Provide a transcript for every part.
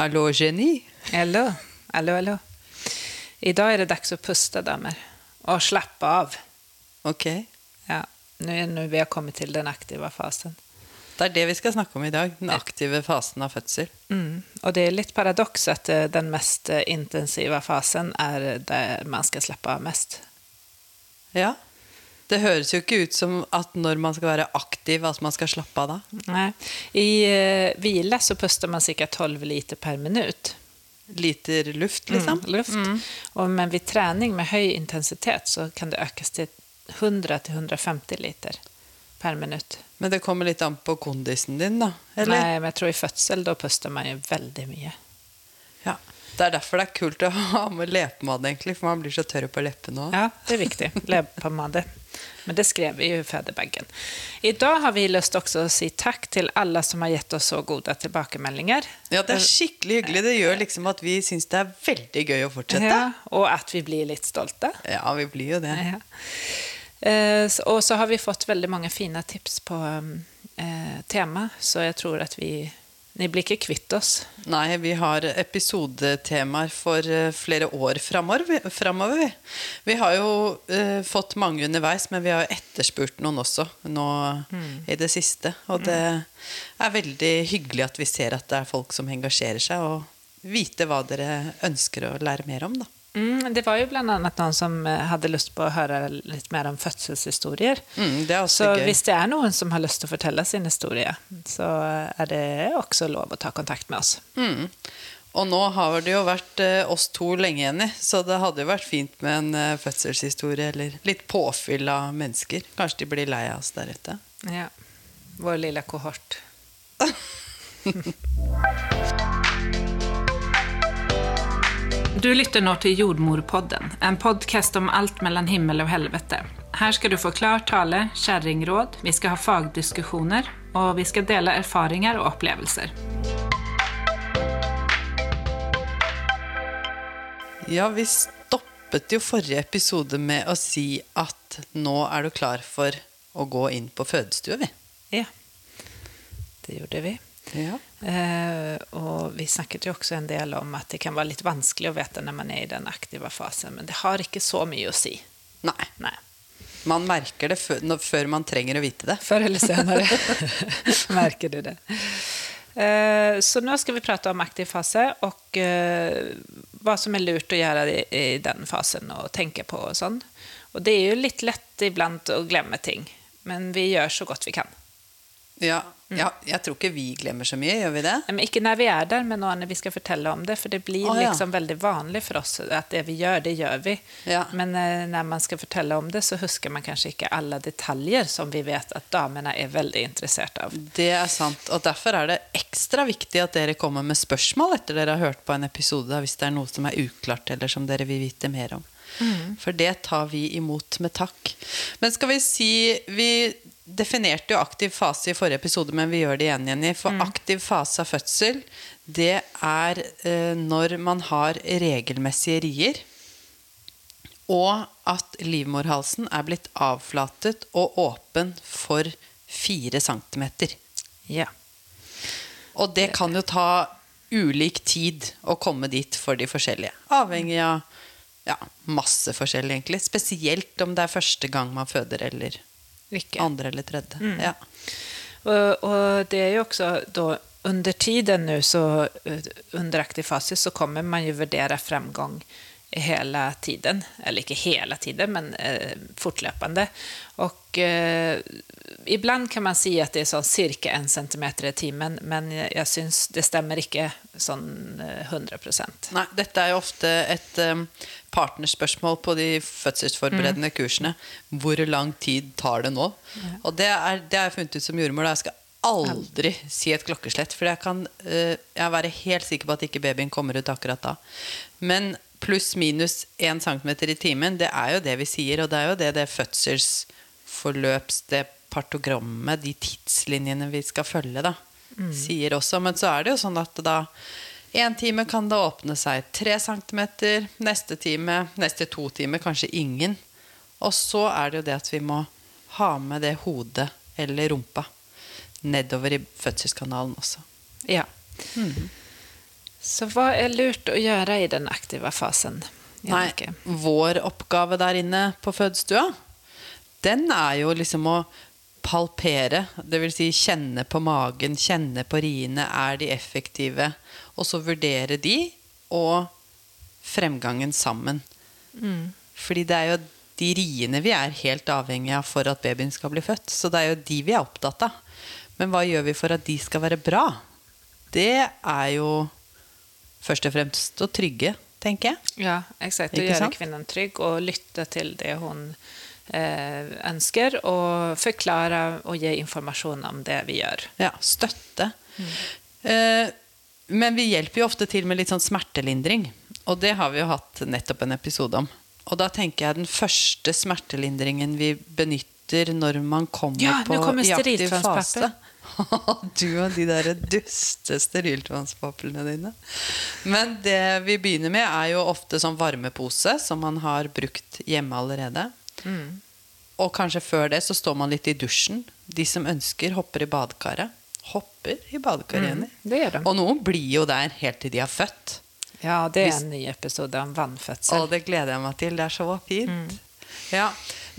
Hallå, geni. Hallo. Hallo, hallo. I dag er det dags å puste, damer. Og slappe av. Ok. Ja, Nå er vi har til till den aktive fasen. Det er det vi skal snakke om i dag. Den aktive fasen av fødsel. Mm. Og det er litt paradoks att eh, den mest intensive intensiva fasen er der man skal slappe av mest. Ja. Det høres jo ikke ut som at når man skal være aktiv, at man skal slappe av da. Nei. I uh, hvile så puster man ca. 12 liter per minutt. Liter luft, liksom. Mm, luft. Och, men ved trening med høy intensitet så kan det økes til 100-150 liter per minutt. Men det kommer litt an på kondisen din, da. Eller? Nei, men jeg tror i fødsel da puster man jo veldig mye. Ja. Det er derfor det er kult å ha med lepemad, egentlig, for man blir så tørr på leppene òg. Ja, det er viktig. Leverpomade. Men det skrev vi jo i fødebaggen. I dag har vi lyst til å si takk til alle som har gitt oss så gode tilbakemeldinger. Ja, det er skikkelig hyggelig. Det gjør liksom at vi syns det er veldig gøy å fortsette. Ja, og at vi blir litt stolte. Ja, vi blir jo det. Ja. og så- har vi fått veldig mange fine tips på eh, tema, så jeg tror at vi, ni blir ikke kvitt oss. Nei, vi har episodetemaer for eh, flere år framover. vi- vi. Har jo eh, fått mange underveis, men vi har etterspurt noen også nå i det siste. Og det er veldig hyggelig at vi ser at det er folk som engasjerer seg, og vite hva dere ønsker å lære mer om, da. Mm, det var jo bl.a. noen som hadde lyst lust på å høre litt mer om fødselshistorier. Mm, Så gøy. hvis det er noen som har lyst til å fortelle sin historie, så er det også lov å ta kontakt med oss. Mm. Og nå har det jo vært eh, oss to lenge, Jenny, så det hadde jo vært fint med en eh, fødselshistorie eller litt påfyll av mennesker. Kanskje de blir lei av oss der ute. Ja. Vår lille kohort. Du lytter nå til Jordmorpodden, en podcast om alt mellom himmel og helvete. Her skal du få klar tale, kjerringråd, vi skal ha fagdiskusjoner, og vi skal dele erfaringer og opplevelser. Ja, vi stoppet jo forrige episode med å si at nå er du klar for å gå inn på fødestue, vi. Ja, det gjorde vi. Ja. Eh, og vi snakket jo også en del om at det kan være litt vanskelig å vite når man er i den aktive fasen, men det har ikke så mye å si. Nei. Nei. Man merker det før, man trenger å vite det. Før eller senere merker du det. Eh, Så nå skal vi prate om aktiv fase og eh, hva som er lurt å gjøre i, i den fasen og tenke på og sånn. Og det er jo litt lett iblant å glemme ting, men vi gjør så godt vi kan. Ja, ja, jeg tror ikke vi glemmer så mye, gjør vi det? Men ikke når vi er der, men når vi skal fortelle om det. For det blir Å, ja. liksom veldig vanlig for oss at det vi gjør, det gjør vi. Ja. Men eh, når man skal fortelle om det, så husker man kanskje ikke alle detaljer som vi vet at damene er veldig interessert av. Det er sant, og derfor er det ekstra viktig at dere kommer med spørsmål etter dere har hørt på en episode, hvis det er noe som er uklart, eller som dere vil vite mer om. For det tar vi imot med takk. Men skal vi si Vi definerte jo aktiv fase i forrige episode, men vi gjør det igjen, Jenny. For aktiv fase av fødsel, det er eh, når man har regelmessige rier, og at livmorhalsen er blitt avflatet og åpen for fire centimeter. Ja. Og det kan jo ta ulik tid å komme dit for de forskjellige. Avhengig av ja, masse forskjellig, egentlig. Spesielt om det er første gang man føder, eller Ikke. andre eller tredje. Ja. Och, och det är ju också då under tiden nu så eh, under aktiv fas så kommer man ju värdera framgång hela tiden, eller inte hela tiden, men eh, fortlöpande. Och eh, ibland kan man si att det är sånn cirka en centimeter i timen, men jag, jag syns det stämmer inte sånn eh, 100 procent. Nei, dette er jo ofte et um, partnerspørsmål på de fødselsforberedende kursene. Hvor lang tid tar det nå? Og det, er, det har jeg funnet ut som jordmor. Jeg skal aldri si et klokkeslett, for jeg kan uh, jeg være helt sikker på at ikke babyen kommer ut akkurat da. Men pluss minus 1 cm i timen, det er jo det vi sier, og det er jo det det fødselsforløps, det partogrammet, de tidslinjene vi skal følge, da, sier også. Men så er det jo sånn at da en time kan det åpne seg 3 cm, neste time, neste to timer kanskje ingen. Og så er det jo det at vi må ha med det hodet eller rumpa nedover i fødselskanalen også. Ja. Så hva er lurt å gjøre i den aktive fasen? Nei, vår oppgave der inne på fødestua, den er jo liksom å palpere, dvs. Si kjenne på magen, kjenne på riene. Er de effektive? Og så vurdere de og fremgangen sammen. Fordi det er jo de riene vi er helt avhengige av for at babyen skal bli født. Så det er jo de vi er opptatt av. Men hva gjør vi for at de skal være bra? Det er jo først og fremst å trygge, tenker jeg. Ja, exakt. Å gjøre kvinnen trygg og lytte til det hun eh, ønsker, og forklare og gi informasjon om det vi gjør. Ja, støtte. Eh, men vi hjelper jo ofte til med litt sånn smertelindring. Og det har vi jo hatt nettopp en episode om. Og da tenker jeg den første smertelindringen vi benytter når man kommer Ja, på kommer i aktiv fase. du og de der duste steriltvannspaplene dine. Men det vi begynner med, er jo ofte sånn varmepose som man har brukt hjemme allerede. Og kanskje før det så står man litt i dusjen. De som ønsker, hopper i badekaret. Hopper i badekaret, Jenny. Det gjør de. Og noen blir jo der helt til de har født. Ja, det er en ny episode om vannfødsel. Og det gleder jeg meg til. Det er så fint. Ja.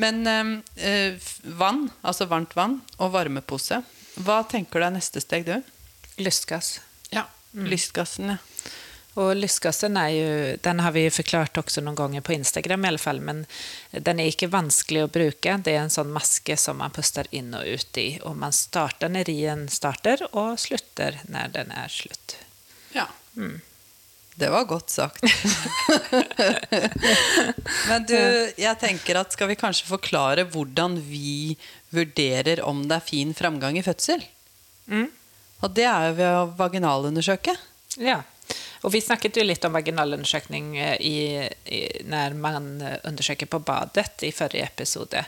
Men øh, vann, altså varmt vann, og varmepose. Hva tenker du er neste steg, du? Lystgass. Ja. Lystgassen, ja. Og lystgassen er jo, den har vi jo forklart noen ganger gånger på Instagram i alle fall, men den er ikke vanskelig å bruke. Det er en sånn maske som man puster inn og ut i, Og man starter når rien starter og slutter når den er slutt. Ja. Det var godt sagt. Men du, jeg tenker at skal vi kanskje forklare hvordan vi vurderer om det er fin framgang i fødsel? Og det er jo ved å vaginalundersøke. Ja, Og vi snakket jo litt om vaginalundersøkning eh, i, i, når man undersøker på badet i forrige episode.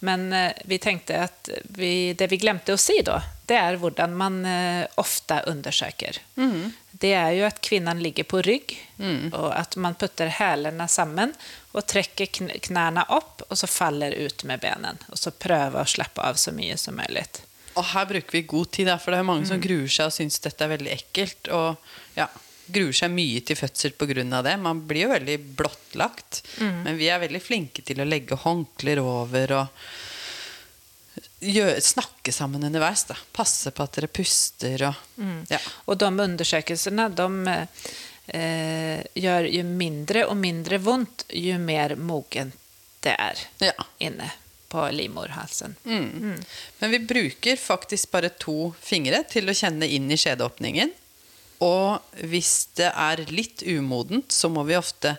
Men eh, vi tenkte at vi, det vi glemte å si da, det er hvordan man eh, ofte undersøker. Det er jo at kvinnen ligger på rygg, og at man putter hælene sammen og trekker kn knærne opp, og så faller ut med benen. Og så prøver å slappe av så mye som mulig. Og her bruker vi god tid, for det er mange som gruer seg og syns dette er veldig ekkelt. Og ja, gruer seg mye til fødsel pga. det. Man blir jo veldig blottlagt. Men vi er veldig flinke til å legge håndklær over og gjøre, snakke sammen underveis. Da. Passe på at dere puster og ja. og de undersøkelsene de eh, gjør jo mindre og mindre vondt jo mer mogen det er ja. inne på livmorhalsen. Mm. Men vi bruker faktisk bare to fingre til å kjenne inn i skjedeåpningen. Og hvis det er litt umodent, så må vi ofte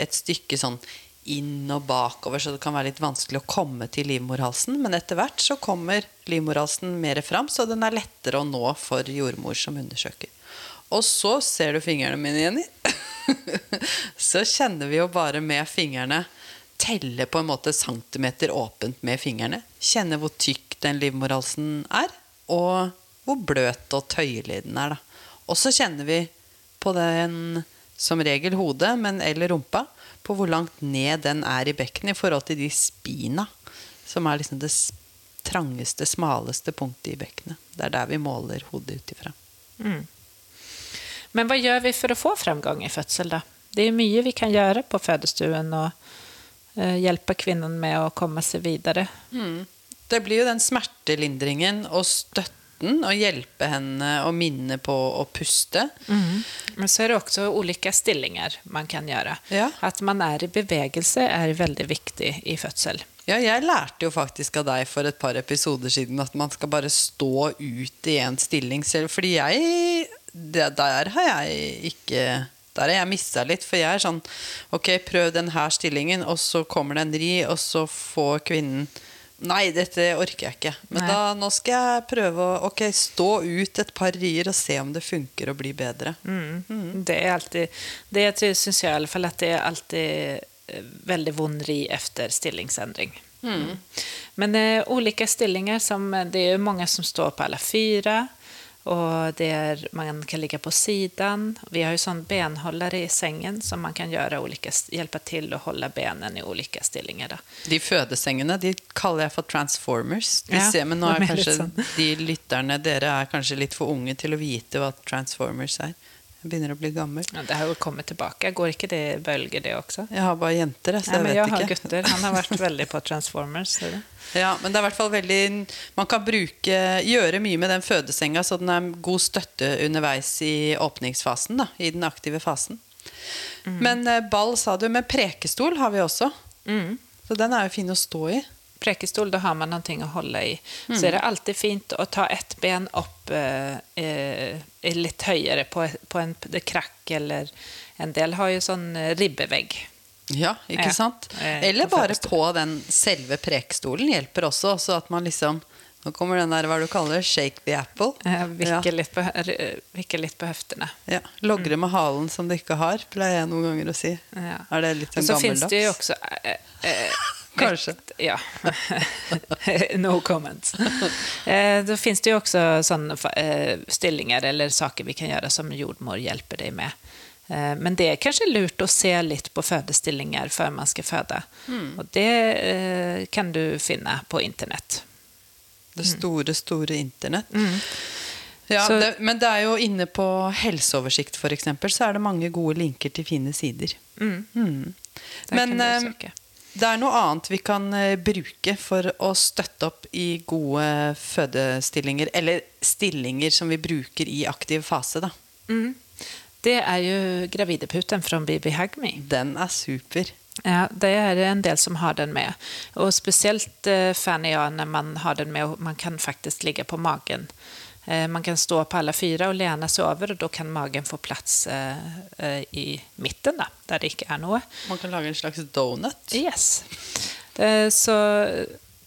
et stykke sånn inn og bakover, så det kan være litt vanskelig å komme til livmorhalsen. Men etter hvert så kommer livmorhalsen mer fram, så den er lettere å nå for jordmor som undersøker. Og så ser du fingrene mine, Jenny. så kjenner vi jo bare med fingrene Telle på en måte centimeter åpent med fingrene. Kjenne hvor tykk den livmorhalsen er, og hvor bløt og tøyelig den er. Da. Og så kjenner vi på den, som regel hodet, men eller rumpa, på hvor langt ned den er i bekkenet i forhold til de spina, som er liksom det trangeste, smaleste punktet i bekkenet. Det er der vi måler hodet ut ifra. Men hva gjør vi for å få fremgang i fødsel, da? Det er mye vi kan gjøre på fødestuen og eh, kvinnen kvinnan med komme seg videre. Mm. Det blir jo den smertelindringen og støtten og hjelpe henne å minne på å puste. Men så är det också olika stillingar man kan göra. Ja. Att man är i bevegelse är väldigt viktigt i födsel. Ja, jeg lærte jo faktisk av deg for et par episoder siden at man skal bare stå ut i en stilling selv. Fordi jeg Der har jeg ikke Der har jeg mista litt. For jeg er sånn Ok, prøv denne stillingen, og så kommer det en ri, og så får kvinnen Nei, dette orker jeg ikke. Men da, nå skal jeg prøve å okay, stå ut et par rier og se om det funker og bli bedre. Det er alltid, det syns jeg i alle fall at det er alltid veldig väldigt vond ri efter stillingsendring. Mm. Men eh, ulike stillinger som, det er mange som står på alle fyra och det er, man kan ligge på sidan. Vi har jo sånn benholdere i sengen som man kan gjøre olika, hjelpe til å holde benen i ulike stillinger. Da. De fødesengene de kaller jeg for transformers. Ja, ser, men nå er kanskje sånn. de lytterne Dere er kanskje litt for unge til å vite hva transformers er. Jeg begynner å bli gammel. Ja, det har jo kommet tilbake. Går ikke det i bølger, det også? Jeg har bare jenter, jeg, så jeg men ikke. jeg har gutter. Han har vært veldig på Transformers. Ja, men det er i hvert fall veldig Man kan bruke, gjøre mye med den fødesenga, så den er god støtte underveis i åpningsfasen, da, i den aktive fasen. Mm. Men eh, ball, sa du. Men prekestol har vi også. Mm. Så den er jo fin å stå i. Prekestol, da har man noe å holde i. Mm. Så er det alltid fint å ta ett ben opp eh, eh, litt høyere på, på en krakk, eller en del har jo sånn eh, ribbevegg. Ja, ikke Ja, sant? eh, Eller bare på den selve prekestolen hjelper også, så at man liksom Nå kommer den der, hva du kaller det, shake the apple. Eh, Vikke, Ja. litt på, vikke litt på høftene. Ja. Logre med halen som du ikke har, pleier jeg noen ganger å si. Ja. Er det litt Og sånn så finnes det jo også eh, eh, Kanskje. Ja. no comments. Eh, da finnes det jo også sånne eh, stillinger eller saker vi kan gjøre som jordmor hjelper deg med. Eh, men det er kanskje lurt å se litt på fødestillinger før man skal føde. Og det eh, kan du finne på internett. Det store, store internett. Mm. Ja, Så- det, men det er jo inne på helseoversikt, eksempel, så er det mange gode linker til fine sider. Mm. Mm. Men eh. Det er noe annet vi kan eh, bruke for å støtte opp i gode fødestillinger, eller stillinger som vi bruker i aktiv fase, da. Mm. Det er jo gravideputen fra Bibi Hagmi. Den er super. Ja, det er en del som har den med. Og spesielt uh, fan er jeg når man har den med, og man kan faktisk ligge på magen. Eh, man kan stå på alle fire og lene seg over, og da kan magen få plass eh, eh, i midten, da, der det ikke er noe. Man kan lage en slags donut. Yes. Så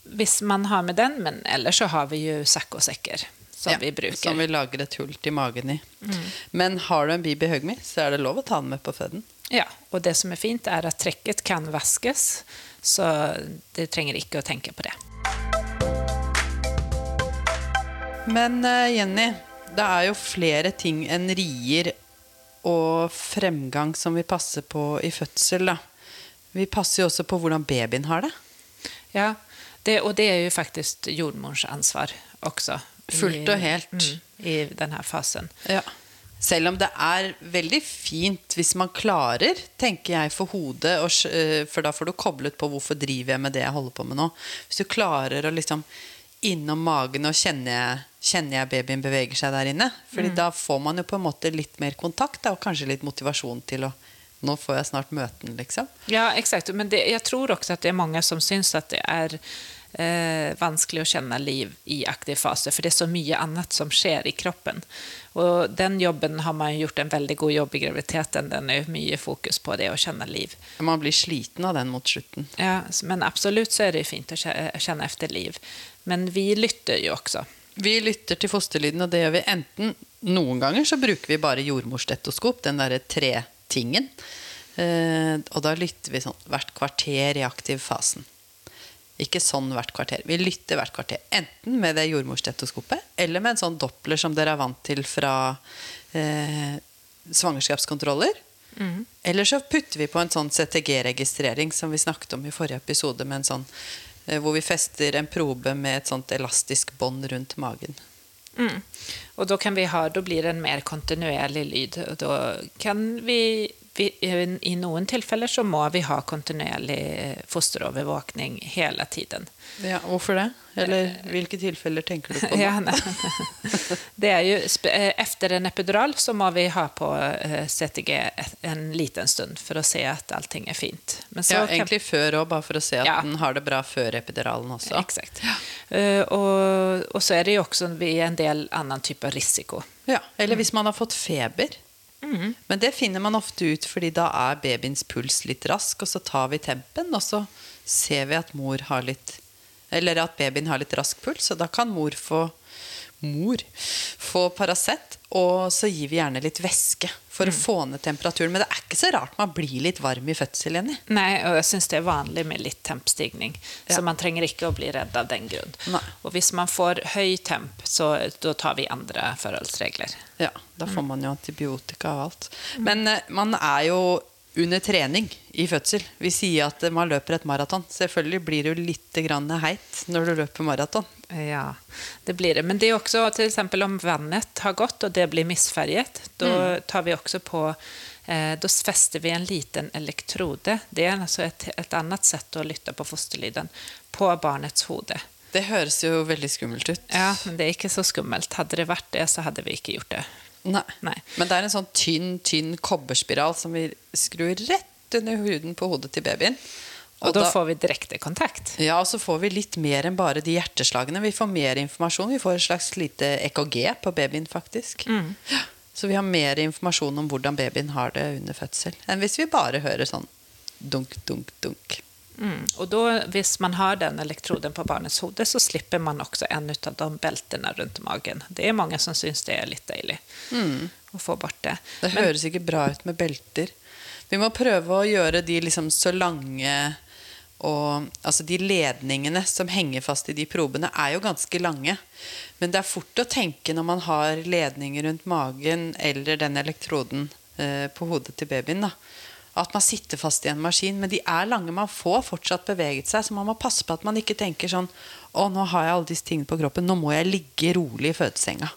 hvis man har med den, men ellers så har vi jo saccosekker som Ja, vi bruker. Som vi lager et hull til magen i. Men har du en Bibi Hugme, så er det lov å ta den med på føden. Ja, og det som er fint er at trekket kan vaskes, så du trenger ikke å tenke på det. Men eh, Jenny, det er jo flere ting enn rier og fremgang som vi passer på i fødsel. Da. Vi passer jo også på hvordan babyen har det. Ja, det, og det er jo faktisk jordmors ansvar også. Fullt og helt. Mm, I denne fasen. Ja. Selv om det er veldig fint hvis man klarer, tenker jeg, for hodet, og, eh, for da får du koblet på hvorfor driver jeg med det jeg holder på med nå. Hvis du klarer å liksom innom magen og kjenner kjenner jeg babyen beveger seg der inne. Fordi da får man jo på en måte litt mer kontakt da, og kanskje litt motivasjon til å Nå får jeg snart møten, liksom. Ja, exakt. Men det, jeg tror også at det er mange som syns at det er eh, vanskelig å kjenne liv i aktiv fase, for det er så mye annet som skjer i kroppen. Og den jobben har man gjort en veldig god jobb i graviditeten. Den er mye fokus på det å kjenne liv. Man blir sliten av den mot slutten. Ja, men absolutt så er det fint å kjenne efter liv. Men vi lytter jo også. Vi lytter til fosterlyden, og det gjør vi enten Noen ganger så bruker vi bare jordmorstetoskop, den derre tre-tingen. Eh, og da lytter vi sånn hvert kvarter i aktiv fasen. Ikke sånn hvert kvarter. Vi lytter hvert kvarter. Enten med det jordmorstetoskopet, eller med en sånn doppler som dere er vant til fra eh, svangerskapskontroller. Eller så putter vi på en sånn CTG-registrering som vi snakket om i forrige episode, med en sånn, hvor vi fester en probe med et sånt elastisk bånd rundt magen. Mm. Og da kan vi ha, da blir det en mer kontinuerlig lyd. Og da kan vi, vi I noen tilfeller så må vi ha kontinuerlig eh, fosterovervåkning hele tiden. Ja, Hvorfor det? Eller hvilke tilfeller tenker du på? nå? Ja, nei. det er jo, eh, efter en epidural så må vi ha på eh, CTG en liten stund for å se at allting er fint. Men så Ja, kan- egentlig før òg, bare for å se at Ja. den har det bra før epiduralen også. Exakt. Ja. og, og så er det jo også en del annen type risiko. Ja, Eller hvis man har fått feber. Men det finner man ofte ut fordi da er babyens puls litt rask, og så tar vi tempen, og så ser vi at mor har litt Eller at babyen har litt rask puls, og da kan mor få Mor få Paracet, og så gir vi gjerne litt væske for å få ned temperaturen. Men det er ikke så rart man blir litt varm i fødsel, Jenny. Nei, og jeg syns det er vanlig med litt tempstigning. Ja. Så man trenger ikke å bli redd av den grunn. Nei. Og hvis man får høy temp, så da tar vi andre forholdsregler. Ja, da får man jo antibiotika og alt. Men eh, man er jo under trening i fødsel. Vi sier at man løper et maraton. Selvfølgelig blir jo litt heit når du løper maraton. Ja, det blir det. Men det er også f.eks. om vannet har gått og det blir misferget Då Mm. tar vi også på, eh, Da fester vi en liten elektrode. Det er altså et, et annet sett å lytte på fosterlyden på barnets hode. Det høres jo veldig skummelt ut. Ja, men det er ikke så skummelt. Hadde det vært det så hadde vi ikke gjort det. Nei. Nei. Men det er en sånn tynn, tynn kobberspiral som vi skrur rett under huden på hodet til babyen. Og da får vi direkte kontakt? Ja, og så får vi litt mer enn bare de hjerteslagene. Vi får mer informasjon. Vi får et slags lite EKG på babyen, faktisk. Mm. Så vi har mer informasjon om hvordan babyen har det under fødsel, enn hvis vi bare hører sånn dunk, dunk, dunk. Mm. Och då, hvis man har den elektroden på barnets hode så slipper man også en av de beltene rundt magen. Det er mange som syns det er litt deilig mm. å få bort det. Det høres ikke bra ut med belter. Vi må prøve å gjøre de liksom så lange og Altså de ledningene som henger fast i de probene, er jo ganske lange. Men det er fort å tenke når man har ledninger rundt magen eller den elektroden eh, på hodet til babyen, da. At man sitter fast i en maskin. Men de er lange. Man får fortsatt beveget seg, så man må passe på at man ikke tenker sånn Å, nå har jeg alle disse tingene på kroppen. Nå må jeg ligge rolig i fødesenga.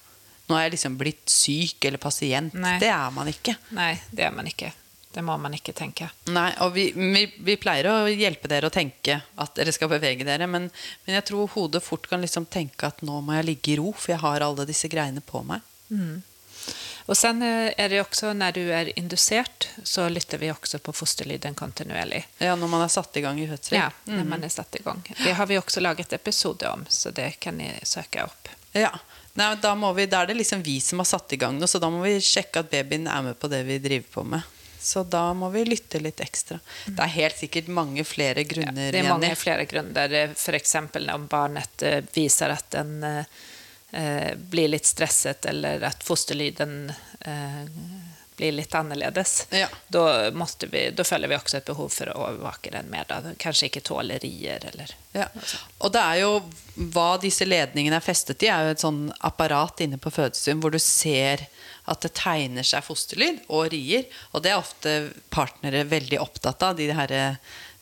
Nå er jeg liksom blitt syk eller pasient. Nei. Det er man ikke. Nei, det er man ikke. Det må man ikke tenke. Nei, og vi, vi, vi pleier å hjelpe dere å tenke at dere skal bevege dere, men, men jeg tror hodet fort kan liksom tenke at nå må jeg ligge i ro, for jeg har alle disse greiene på meg. Och sen er är det också när du är indusert, så lytter vi också på fosterlyden kontinuerlig. Ja, når man er satt i gang i fødsel. Ja, när man er satt i gang. Det har vi også laget episoder om, så det kan ni søke opp. Ja. Nei, da, vi, da er det liksom vi som har satt i gang noe, så da må vi sjekke at babyen er med på det vi driver på med. Så da må vi lytte litt ekstra. Det er helt sikkert mange flere grunner. Ja, det er mange Jenny. flere grunner. F.eks. Om barnet viser at en eh, blir litt stresset, eller at fosterlyden eh, blir litt annerledes, Ja. føler vi, også et vi behov for å overvåke den mer. Da. Kanskje ikke tåler rier eller Ja. Og det er jo hva disse ledningene er festet i, er jo et sånn apparat inne på fødestuen hvor du ser at det tegner seg fosterlyd og rier. Og det er ofte partnere veldig opptatt av, de her eh,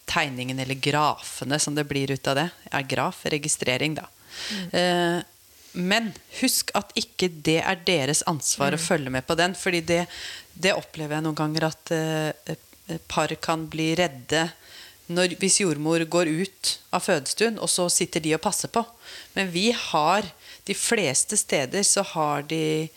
tegningene eller grafene som det blir ut av det. Ja, graf, registrering, da. Eh, men husk at ikke det er deres ansvar å følge med på den. fordi det, det opplever jeg noen ganger at eh, par kan bli redde når, hvis jordmor går ut av fødestuen, og så sitter de og passer på. Men vi har De fleste steder så har de,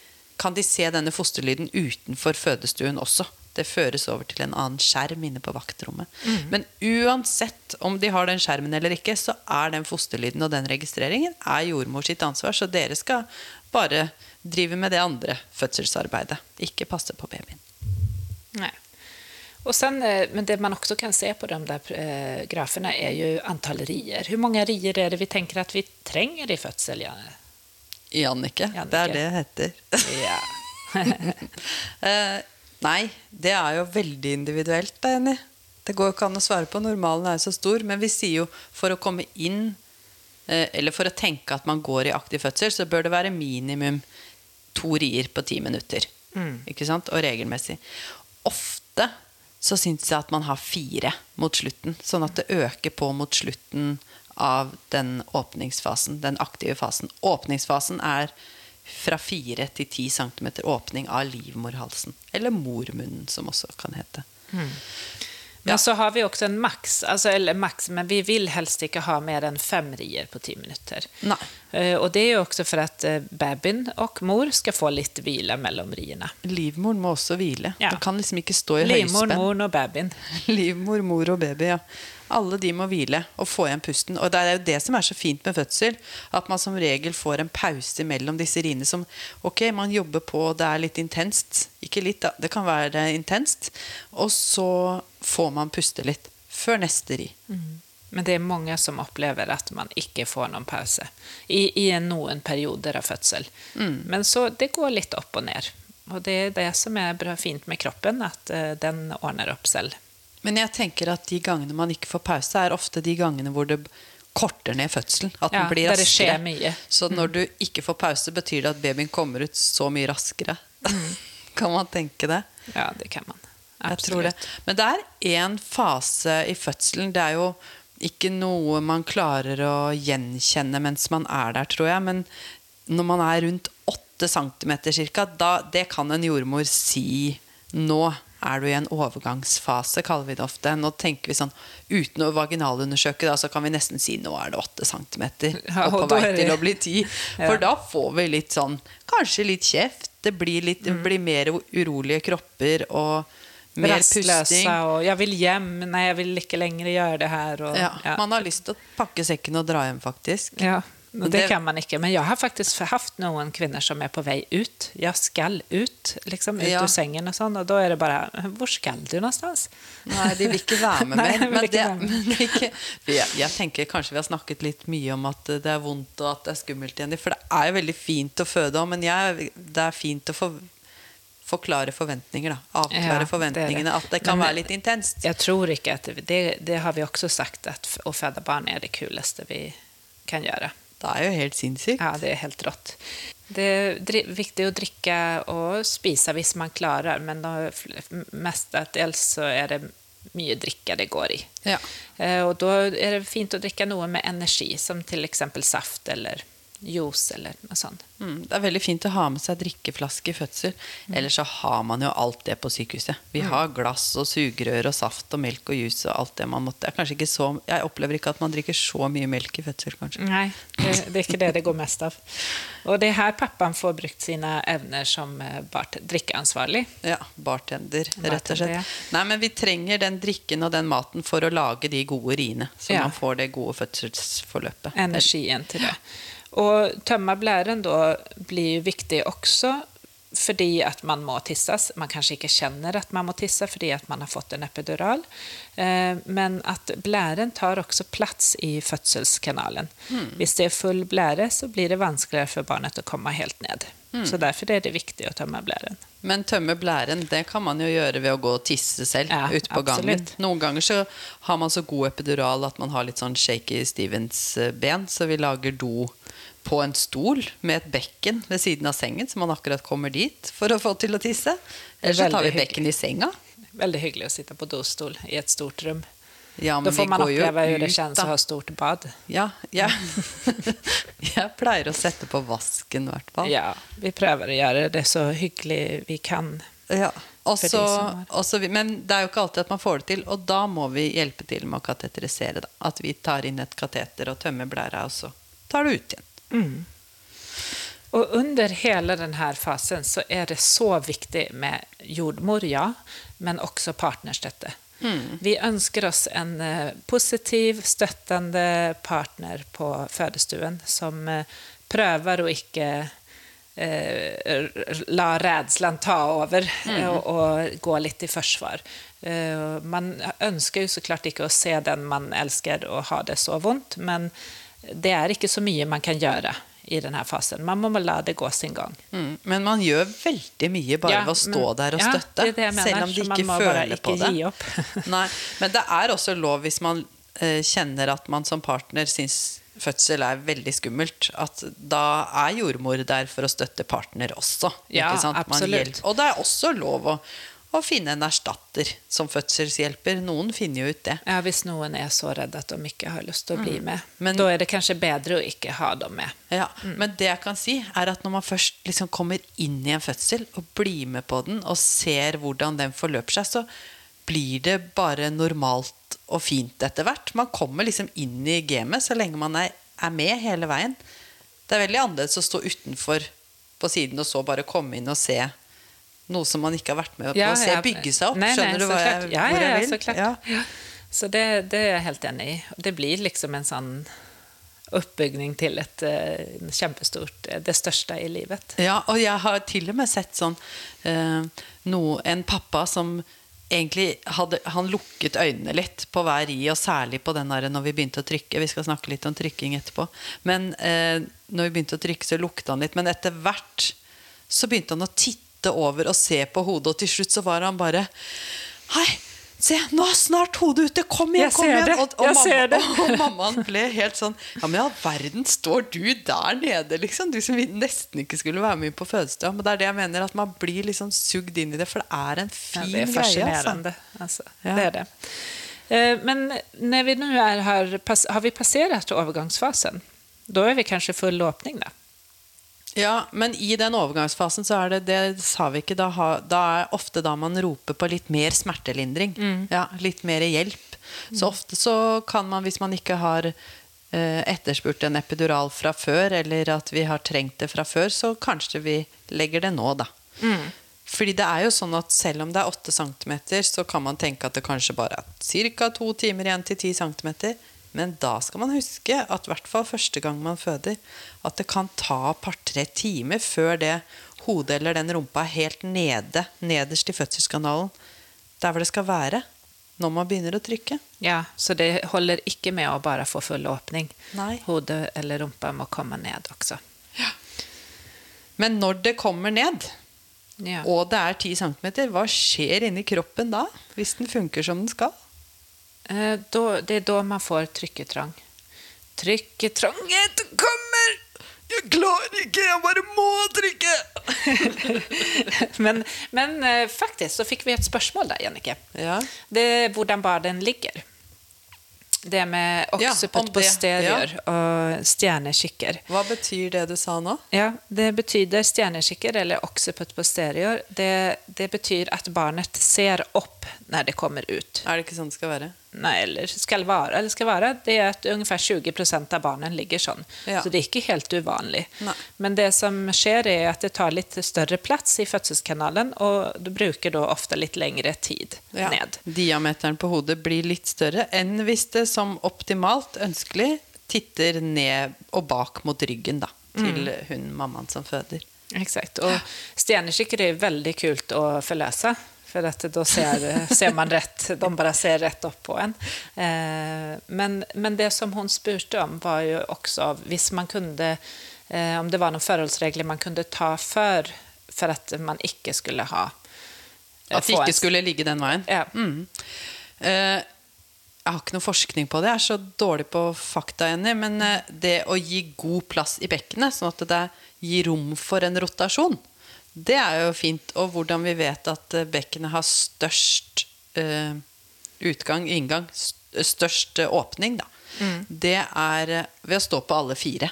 kan de se denne fosterlyden utenfor fødestuen også. Det føres over til en annen skjerm inne på vaktrommet. Men uansett om de har den skjermen eller ikke, så er den fosterlyden og den registreringen er jordmor sitt ansvar. Så dere skal bare drive med det andre fødselsarbeidet. Ikke passe på babyen. Nei. Sen, eh, men det man också kan se på de där eh, graferna är ju antal rier. Hur många rier är det vi tänker att vi tränger i födsel? Janne? Jannicke. Det er det det heter. Ja. Nei, det er jo veldig individuelt, da, Jenny. Det går jo ikke an å svare på. Normalen er jo så stor. Men vi sier jo for å komme inn, eh, eller for å tenke at man går i aktiv fødsel, så bør det være minimum to rier på ti minutter. Ikke sant? Og regelmessig. Ofte så syns jeg at man har fire mot slutten, sånn at det øker på mot slutten av den åpningsfasen, den aktive fasen. Åpningsfasen er fra 4 til 10 cm åpning av livmorhalsen. Eller mormunnen, som også kan hete. Men så har vi også en maks, altså, eller maks, men vi vil helst ikke ha mer enn fem rier på 10 minuter. Nej. og det er jo også for at babyen og och mor skal få litt hvile mellom riene. Livmoren må også hvile. Ja. Den kan liksom ikke stå i Livmor, høyspenn. mor og babyen. Livmor, mor og baby, ja. Alle de må hvile og få igjen pusten. Og det er jo det som er så fint med fødsel. At man som regel får en pause mellom disse riene som Ok, man jobber på, det er litt intenst. Ikke litt, da. Det kan være intenst. Og så får man puste litt. Før neste ri. Men det er mange som opplever at man ikke får noen pause i, i noen perioder av födsel. Men så det går litt opp og ned. Og det er det som er bra fint med kroppen, at uh, den ordner opp selv. Men jeg tenker at de gangene man ikke får pause, er ofte de gangene hvor det korter ned fødselen. At den blir raskere. mye. Så når du ikke får pause, betyr det at babyen kommer ut så mye raskere. kan man tenke det? Ja, det kan man. Jeg tror det. Men det er én fase i fødselen. Det er jo ikke noe man klarer å gjenkjenne mens man er der, tror jeg. Men når man er rundt 8 cm ca., det kan en jordmor si nå er du i en overgangsfase, kaller vi det ofte. Nå tenker vi sånn, Uten å vaginalundersøke, da, så kan vi nesten si nå er det 8 cm. Og på vei til å bli 10. For da får vi litt sånn Kanskje litt kjeft. Det blir, litt, det blir mer urolige kropper og mer pusting. Og 'jeg vil hjem, nei, jeg vil ikke lenger gjøre det her. Og, Ja, Man har lyst til å pakke sekken og dra hjem, faktisk. Ja, det, det- kan man ikke. Men jeg har faktisk haft noen kvinner som er på vei ut. Jeg skal ut, liksom, ut Ja. ur sengen, og sånn, og da er det bare 'Hvor skal du någonstans? Nei, de vil ikke være med mer. Men det, men det ikke, jeg, jeg tenker kanskje vi har snakket litt mye om at det er vondt og at det er skummelt igjen. For det er jo veldig fint å føde òg, men jeg, det er fint å få forklare forventninger. da Avklare Ja, forventningene. det. At det kan Men- være litt intenst. Jeg tror ikke at det, det, det har vi også sagt at å føde barn er det kuleste vi kan gjøre. Det er jo helt sinnssykt. Ja, det er helt rått. Det er viktig å drikke og spise hvis man klarer, men mestadels så er det mye drikke det går i. Ja. Og da er det fint å drikke noe med energi, som f.eks. exempel saft eller juice eller noe sånt. Mm, det er veldig fint å ha med seg drikkeflaske i fødsel. Ellers så har man jo alt det på sykehuset. Vi har glass og sugerør og saft og melk og juice og alt det man måtte. Så, jeg opplever ikke at man drikker så mye melk i fødsel, kanskje. Nei, det, det er ikke det det går mest av. Og det er her pappaen får brukt sine evner som drikkeansvarlig bart- drickansvarlig. Ja, bartender, rett og Bartender, ja. Nei, men vi trenger den drikken og den maten for å lage de gode riene, så Ja. man får det gode fødselsforløpet. energien til det. Och tömma blæren da blir viktig også fordi at man må tisses. Man kanskje ikke kjenner at man må tisse fordi at man har fått en epidural. Eh, Men at blæren tar også plass i fødselskanalen. Hvis det er full blære, så blir det vanskeligere for barnet å komme helt ned. Så derfor er det viktig å tømme blæren. Men tømme blæren det kan man jo gjøre ved å gå og tisse selv Ja, ute på gangen. Noen ganger så har man så god epidural at man har litt sånn shaky Stevens-ben, så vi lager do på en stol med et bekken ved siden av sengen, så man akkurat kommer dit for å få til å tisse. Eller så tar vi bekken i senga. Veldig hyggelig å sitte på dostol i et stort rum. Ja, men får man oppleve hvordan det kjennes å ha stort bad. Ja, ja. jeg pleier å sette på vasken i hvert fall. Ja, vi prøver å gjøre det så hyggelig vi kan. Ja. Også, For de så- som har- og så vi- men det er jo ikke alltid at man får det til, og da må vi hjelpe til med å kateterisere. Da. At vi tar inn et kateter og tømmer blæra, og så tar du ut igjen. Och under hela den här fasen så är det så viktigt med jordmor, ja, men också partnerstøtte. Vi ønsker oss en eh, positiv, støttende partner på fødestuen som eh, prøver å ikke eh, la rädslan ta over mm. og, og gå litt i forsvar. Eh, man ønsker jo så klart ikke å se den man elsker og ha det så vondt, men det er ikke så mye man kan gjøre i denne fasen. Man må la det gå sin gang. Mm. Men man gjør veldig mye bare Ja, ved å stå men- der og ja, støtte. det er det mener, selv om de ikke føler ikke på det. Nei, men det er også lov hvis man eh, kjenner at man som partner syns fødsel er veldig skummelt. At da er jordmor der for å støtte partner også. Ja, absolutt. Og det er også lov å, å finne en erstatter som fødselshjelper. Noen finner jo ut det. Ja, hvis noen er så redd at de ikke har lyst til å bli med. Men- da er det kanskje bedre å ikke ha dem med. Ja, Men det jeg kan si, er at når man først liksom kommer inn i en fødsel og blir med på den og ser hvordan den forløper seg, så blir det bare normalt og fint etter hvert. Man kommer liksom inn i gamet så lenge man er, er med hele veien. Det er veldig annerledes å stå utenfor på siden og så bare komme inn og se noe som man ikke har vært med på å se bygge seg opp. Nei, nei, Skjønner du hva jeg, ja, hvor ja, jeg ja, vil? Så, klart. Ja. Ja. så det, det er jeg helt enig i. Det blir liksom en sånn oppbygning til et uh, kjempestort eh, Det største i livet. Ja, og jeg har til og med sett sånn uh, noe, En pappa som egentlig hadde Han lukket øynene litt på hver ri, og særlig på den der når vi begynte å trykke. Vi skal snakke litt om trykking etterpå. Men uh, når vi begynte å trykke, så lukta han litt. Men etter hvert så begynte han å titte over og se på hodet, og til slutt så var han bare Hei, Se, nå er snart hodet ute! Kom igjen! Kom igjen! Og, og, mamma, og mammaen ble helt sånn Ja, men i all verden, står du der nede, liksom? Du som vi nesten ikke skulle være med på fødestua. Men det er det jeg mener, at man blir liksom sugd inn i det, for det er en Ja, fin det er greie. Altså. fascinerande. Ja. det er det. Eh, Men når vi nå er her, har vi passert overgangsfasen. Da er vi kanskje full åpning då? Ja, men i den overgangsfasen så er det Det sa vi ikke. Da, ha, da er ofte da man roper på litt mer smertelindring. Ja, litt mer hjelp. Så ofte så kan man, hvis man ikke har eh, etterspurt en epidural fra før, eller at vi har trengt det fra før, så kanskje vi legger det nå, da. Fordi det er jo sånn at selv om det er 8 cm, så kan man tenke at det kanskje bare er ca. to timer igjen til 10 cm. Men da skal man huske at i hvert fall første gang man føder, at det kan ta et par-tre timer før det hodet eller den rumpa er helt nede, nederst i fødselskanalen, der hvor det skal være når man begynner å trykke. Ja, så det holder ikke med å bare få full åpning. Nei. Hodet eller rumpa må komme ned også. Men når det kommer ned, Ja. og det er 10 cm, hva skjer inni kroppen da? Hvis den funker som den skal? Eh, det er da man får trykketrang. Trycketranget kommer! Jeg klarer ikke, jeg bare må trykke! Men, men eh, faktisk så fikk vi et spørsmål der, Jannike. Ja. Det hvordan barnen ligger. Det med Ja, på stereoer ja. og stjernekikker. Hva betyr det du sa nå? Ja, det betyr stjernekikker eller oksepott på stereoer. Det, det betyr at barnet ser opp når det kommer ut. Er det ikke sånn det skal være? Nej, eller skal vara, eller skal vara, det är att ungefär 20 procent av barnen ligger sånn. Ja. Så det er ikke helt uvanlig. Nei. Men det som skjer er at det tar litt større plass i fødselskanalen, og du bruker da ofte litt lengre tid Ja. ned. Diameteren på hodet blir litt større enn hvis det som optimalt ønskelig titter ned og bak mot ryggen da, til hun mammaen som føder. Exakt. Og stjernekikker er veldig kult å forløse. For at da ser, ser man rett, de bare ser rett opp på en. Eh, men, men det som hun spurte om, var jo også hvis man kunne eh, Om det var noen forholdsregler man kunne ta før for at man ikke skulle ha eh, At det ikke en- skulle ligge den veien. Ja. Mm. Eh, jeg har ikke noe forskning på det, jeg er så dårlig på fakta, Jenny. Men eh, det å gi god plass i bekkenet, sånn at det gir rom for en rotasjon, det er jo fint. Og hvordan vi vet at eh, bekkenet har størst uh, utgang, inngang, størst uh, åpning, da. Det er uh, ved å stå på alle fire.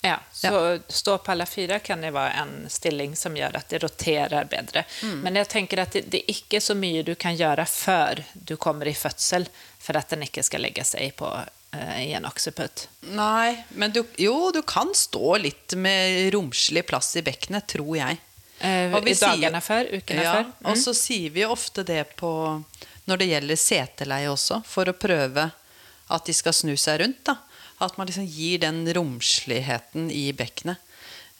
Ja, så stå på alle fire kan det være en stilling som gjør at det roterer bedre. Men jeg tenker at det, det er ikke så mye du kan gjøre før du kommer i fødsel for at den ikke skal legge seg på eh, i en occiput. Nei, men du, jo, du kan stå litt med romslig plass i bekkenet, tror jeg. Eh, Og I dagene før, ukene ja, før. Mm. Og så sier vi ofte det på når det gjelder seteleie også, for å prøve at de skal snu seg rundt. da. At man liksom gir den romsligheten i bekkenet.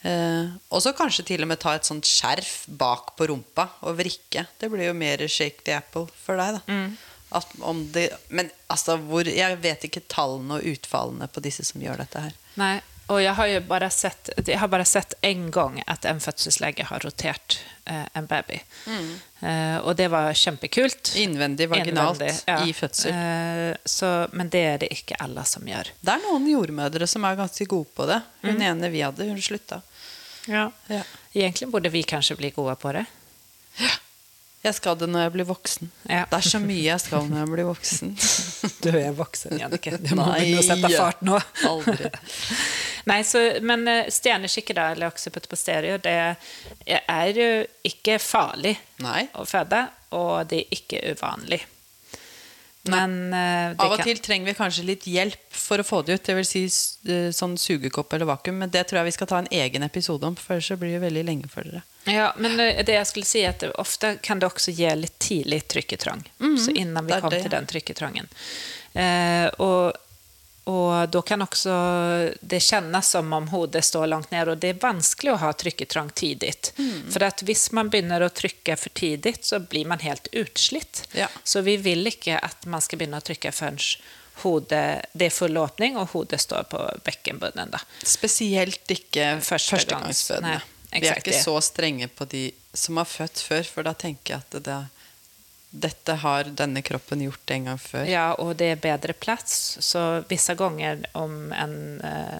Eh, og så kanskje til og med ta et sånt skjerf bak på rumpa og vrikke. Det blir jo mer shake the apple for deg, da. Mm. At om det, men altså, hvor, jeg vet ikke tallene og utfallene på disse som gjør dette her. Nei, og jeg har jo bare sett jeg har bare sett en gang at en fødselslege har rotert eh, en baby. Eh, og det var kjempekult. Innvendig vaginalt Innvendig, ja. i fødsel. Eh, så, men det er det ikke alle som gjør. Det er noen jordmødre som er ganske gode på det. Hun ene vi hadde, hun slutta. Ja. Egentlig burde vi kanskje bli gode på det. Ja. Jeg skal det når jeg blir voksen. Ja. Det er så mye jeg skal når jeg blir voksen. Du er voksen, Jannicke. Du må Nei. begynne å sette fart nå. Aldri. Nei, så, men stjerneskikke, da, eller oksepott på stereo, det er jo ikke farlig Nei. å føde, og det er ikke uvanlig. Men eh, det Av og kan- til trenger vi kanskje litt hjelp for å få det ut. Det vil si eh, sånn sugekopp eller vakuum. Men det tror jeg vi skal ta en egen episode om, for ellers så blir det veldig lenge for dere. Ja, men eh, det jeg skulle si er at ofte kan det også gi litt tidlig trykketrång. så innan vi kom det. til den trykketrangen. Eh, og, og da kan også det kjennes som om hodet står langt ned, og det er vanskelig å ha trykketrang tidlig. For at hvis man begynner å trykke for tidlig, så blir man helt utslitt. Ja. Så vi vil ikke at man skal begynne å trykke før hodet, det er full åpning, og hodet står på bekkenbunnen. Da. Spesielt ikke Første førstegangsfødende. gangs- Vi er ikke så strenge på de som har født før, for da tenker jeg at det, dette har denne kroppen gjort en gang før. Ja, og det er bedre plass. Så visse ganger om en eh,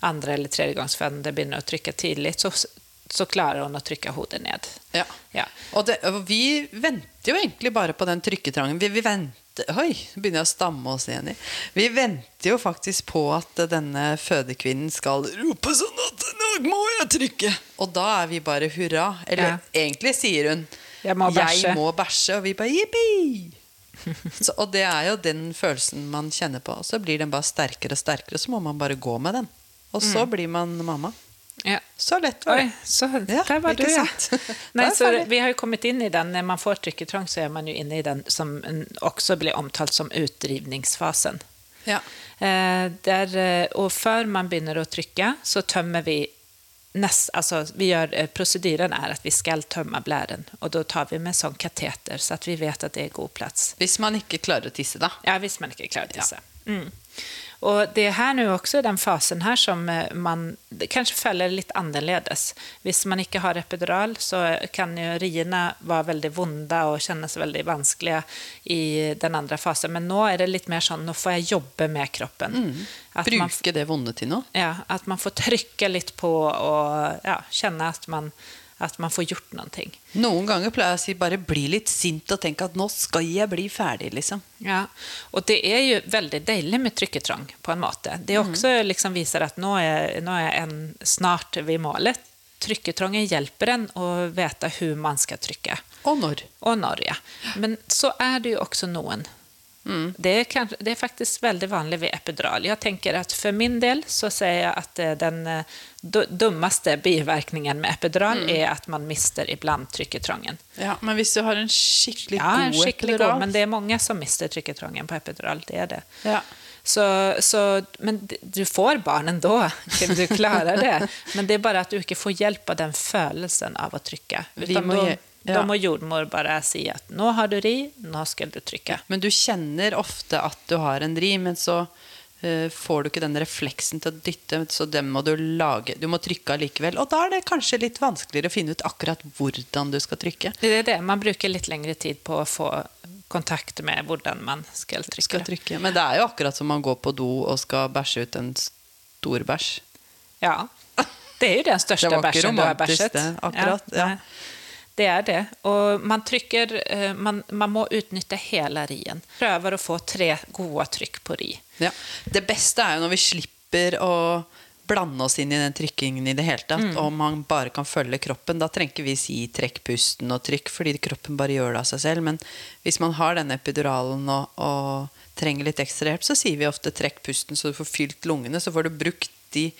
andre- eller tredjegangsfødende begynner å trykke tidlig, så, så klarer hun å trykke hodet ned. Ja. Ja. Og, det, og vi venter jo egentlig bare på den trykketrangen. Vi, vi venter Oi, begynner jeg å stamme oss igjen i. Vi venter jo faktisk på at denne fødekvinnen skal rope sånn at nå må jeg trykke! Og da er vi bare hurra. Eller Ja. egentlig sier hun Jeg må bæsje. må bæsje, og vi bare jippi! Og det er jo den følelsen man kjenner på. Og så blir den bare sterkere og sterkere, så må man bare gå med den. Og så blir man mamma. Ja. Så lett var det. Oi, så Ja, der var du, ja. Nei, så vi har jo kommet inn i den, Når man får trykketrang, så er man jo inne i den som også blir omtalt som utdrivningsfasen. Ja. Eh, der, eh, og før man begynner å trykke, så tømmer vi nest, altså, vi gjør, eh, Prosedyren er at vi skal tømme blæren, og da tar vi med sånn kateter, så at vi vet at det er god plass. Hvis man ikke klarer å tisse, da. Ja, hvis man ikke klarer å tisse. Mm. Og det er her nå også den fasen her som eh, man kanskje føler litt annerledes. Hvis man ikke har epidural, så kan jo riene være veldig vonde og kjennes veldig vanskelige i den andre fasen. Men nå er det litt mer sånn nå får jeg jobbe med kroppen. Man, Bruke det vonde til noe. ja, at man får trykke litt på og ja, kjenne at man, at man får gjort noen ting. Noen ganger pleier jeg å si bare bli litt sint og tenke at nå skal jeg bli ferdig, liksom. Ja, og det er jo veldig deilig med trykketrang på en måte. Det også liksom viser at nå er, nå er en snart ved målet. Trykketrangen hjelper en å vite hvordan man skal trykke. Og når. Og når, ja. Men så er det jo også noen. Det, er kanskje, det er faktisk veldig vanlig ved epidural. Jeg tenker at For min del så sier jeg at eh, den eh, du- dummeste bivirkningen med epidural er at man mister iblant trykketrangen. Ja, men hvis du har en skikkelig Ja, en god skikkelig epidural god, men det er mange som mister trykketrangen på epidural. Det er det. ja. Så, så, men du får barn ändå, du klarer det. Men det er bare at du ikke får hjelp av den følelsen av å trykke. Vi må da, ge- ja. da må jordmor bare si at nå har du ri, nå skal du trykke. Men du kjenner ofte at du har en ri, men så uh, får du ikke den refleksen til å dytte, så den må du lage. Du må trykke allikevel. Og da er det kanskje litt vanskeligere å finne ut akkurat hvordan du skal trykke. Det er det, Man bruker litt lengre tid på å få kontakt med hvordan man skal trykke. Skal trykke. Men det er jo akkurat som man går på do og skal bæsje ut en stor bæsj. Ja. Det er jo den største bæsjen du har bæsjet. det, akkurat, ja. nei. Det er det. Og man trykker eh, Man, man må utnytte hele rien. Prøver å få tre gode trykk på ri. Ja. Det beste er jo når vi slipper å blande oss inn i den trykkingen i det hele tatt, og man bare kan følge kroppen. Da trenger ikke vi si trekk pusten og trykk, fordi kroppen bare gjør det av seg selv. Men hvis man har denne epiduralen og, og trenger litt ekstra hjelp, så sier vi ofte trekk pusten så du får fylt lungene. Så får du brukt de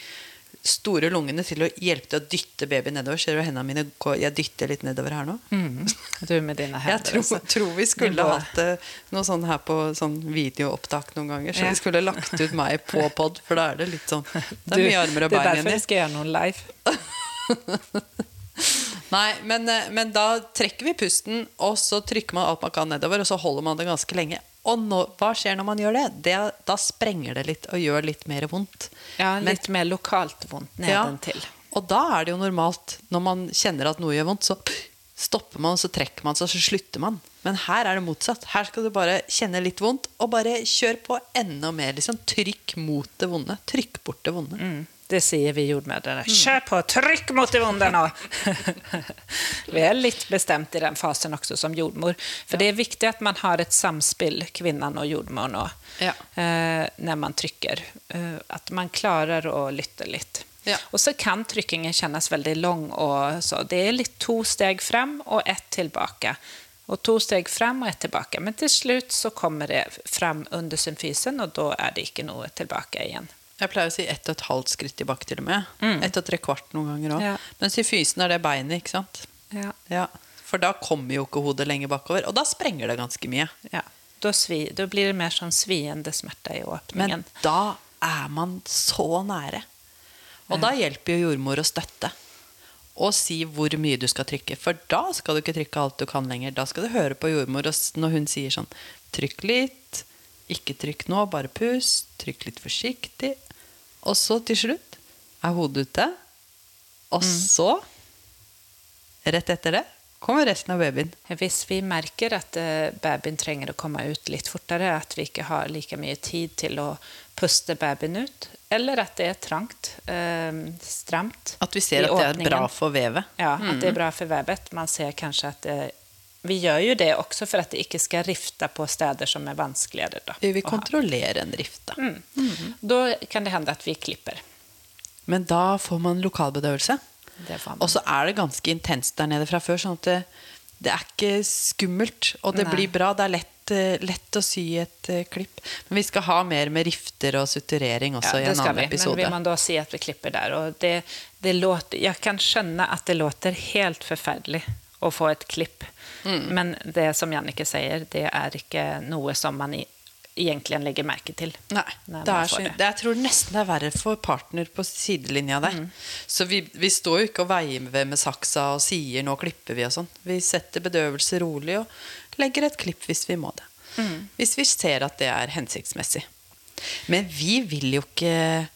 store lungene til å hjelpe til å dytte babyen nedover. Ser du hendene mine går Jeg dytter litt nedover her nå. Du med dine Jeg tror, altså. tror vi skulle hatt eh, noe sånn her på sånn videoopptak noen ganger. Så Ja. vi skulle lagt ut meg på pod, for da er det litt sånn Det er mye armer og det er bein derfor jeg vi skal gjøre noe live. Nei, men, eh, men da trekker vi pusten, og så trykker man alt man kan nedover, og så holder man det ganske lenge. Og nå, hva skjer når man gjør det? det? Da sprenger det litt og gjør litt mer vondt. Ja, Men- litt mer lokalt vondt nedentil. Og da er det jo normalt, når man kjenner at noe gjør vondt, så stopper man, så trekker man seg, så slutter man. Men her er det motsatt. Her skal du bare kjenne litt vondt, og bare kjør på enda mer. Liksom. Trykk mot det vonde. Trykk bort det vonde. Mm. Det sier vi jordmødrene. Kjør på! Trykk mot det vonde nå! vi er litt bestemt i den fasen også som jordmor. For det er viktig at man har et samspill, kvinnen og jordmor nå, Ja. eh, når man trykker. Eh, at man klarer å lytte litt. Ja. Og så kan trykkingen kjennes veldig lang. Det er litt to steg frem og ett tilbake. Og to steg frem og ett tilbake. Men til slutt så kommer det frem under symfisen, og da er det ikke noe tilbake igjen. Jeg pleier å si ett og et halvt skritt tilbake til og med. Ett og tre kvart noen ganger òg. Ja. Mens i fysen er det beinet, ikke sant. Ja. Ja. For da kommer jo ikke hodet lenger bakover, og da sprenger det ganske mye. Ja, Da, svi, da blir det mer sånn sviende smerte i åpningen. Men da er man så nære. Og da hjelper jo jordmor å støtte. Og si hvor mye du skal trykke. For da skal du ikke trykke alt du kan lenger. Da skal du høre på jordmor når hun sier sånn Trykk litt. Ikke trykk nå, bare pust. Trykk litt forsiktig. Og så til slutt er hodet ute. Og så, rett etter det, kommer resten av babyen. Hvis vi merker at eh, babyen trenger å komme ut litt fortere, at vi ikke har like mye tid til å puste babyen ut, eller at det er trangt, eh, stramt At vi ser at det er bra for vevet. Ja, at det er bra for vevet. Man ser kanskje at det, Vi gjør jo det også for at det ikke skal rifte på steder som er vanskeligere. Da, Vi vil kontrollere en rift, da. Da kan det hende at vi klipper. Men da får man lokalbedøvelse. Og så er det ganske intenst der nede fra før, sånn at det, det er ikke skummelt. Og det Nei. blir bra. Det er lett, eh, lett å sy et uh, klipp. Men vi skal ha mer med rifter og suturering også i en annen vi, episode. Men vil man da si at vi klipper der? Det, det låter, jeg kan skjønne at det låter helt forferdelig å få et klipp. Mm. Men det som Jannike sier, det er ikke noe som man egentlig legger merke til. Nei, det er det. det, jeg tror nesten det er verre for partner på sidelinja der. Mm. Så vi, vi står jo ikke og veier ved med saksa og sier 'nå klipper vi' og sånn. Vi setter bedøvelse rolig og legger et klipp hvis vi må det. Mm. Hvis vi ser at det er hensiktsmessig. Men vi vil jo ikke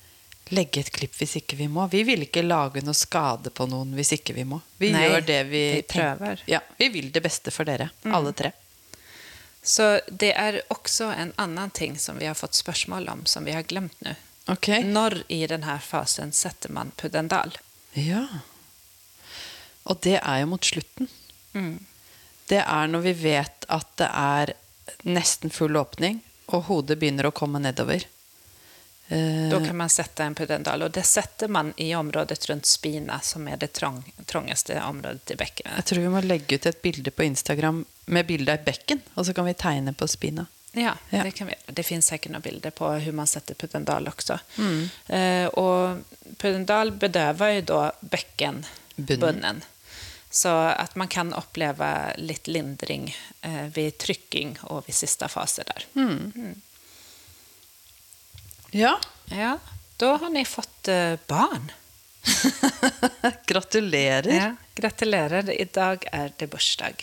legge et klipp hvis ikke vi må. Vi vil ikke lage noe skade på noen hvis ikke vi må. Vi Nei, gjør det vi, vi prøver. Mm. Ja, vi vil det beste for dere, alle tre. Så det er også en annen ting som vi har fått spørsmål om, som vi har glemt nå. Okay. Når i denne fasen setter man pudendal? Ja. Og det er jo mot slutten. Mm. Det er når vi vet at det er nesten full åpning, og hodet begynner å komme nedover. Eh, Da kan man sette en pudendal, og det setter man i området rundt spina, som er det trang, trangeste området i bekkenet. jeg tror vi må legge ut et bilde på Instagram med bilde av bekken, og så kan vi tegne på spina. Ja, Ja. det kan vi. Det fins sikkert noen bilder på hvordan man sätter pudendal Mm. Eh, og pudendal bedøver jo da bekkenbunnen. Så at man kan oppleve litt lindring eh, trykking og ved vid fase der. där. Ja, Ja, Da har ni fått eh, barn. gratulerer. Ja, gratulerer. dag er det bursdag.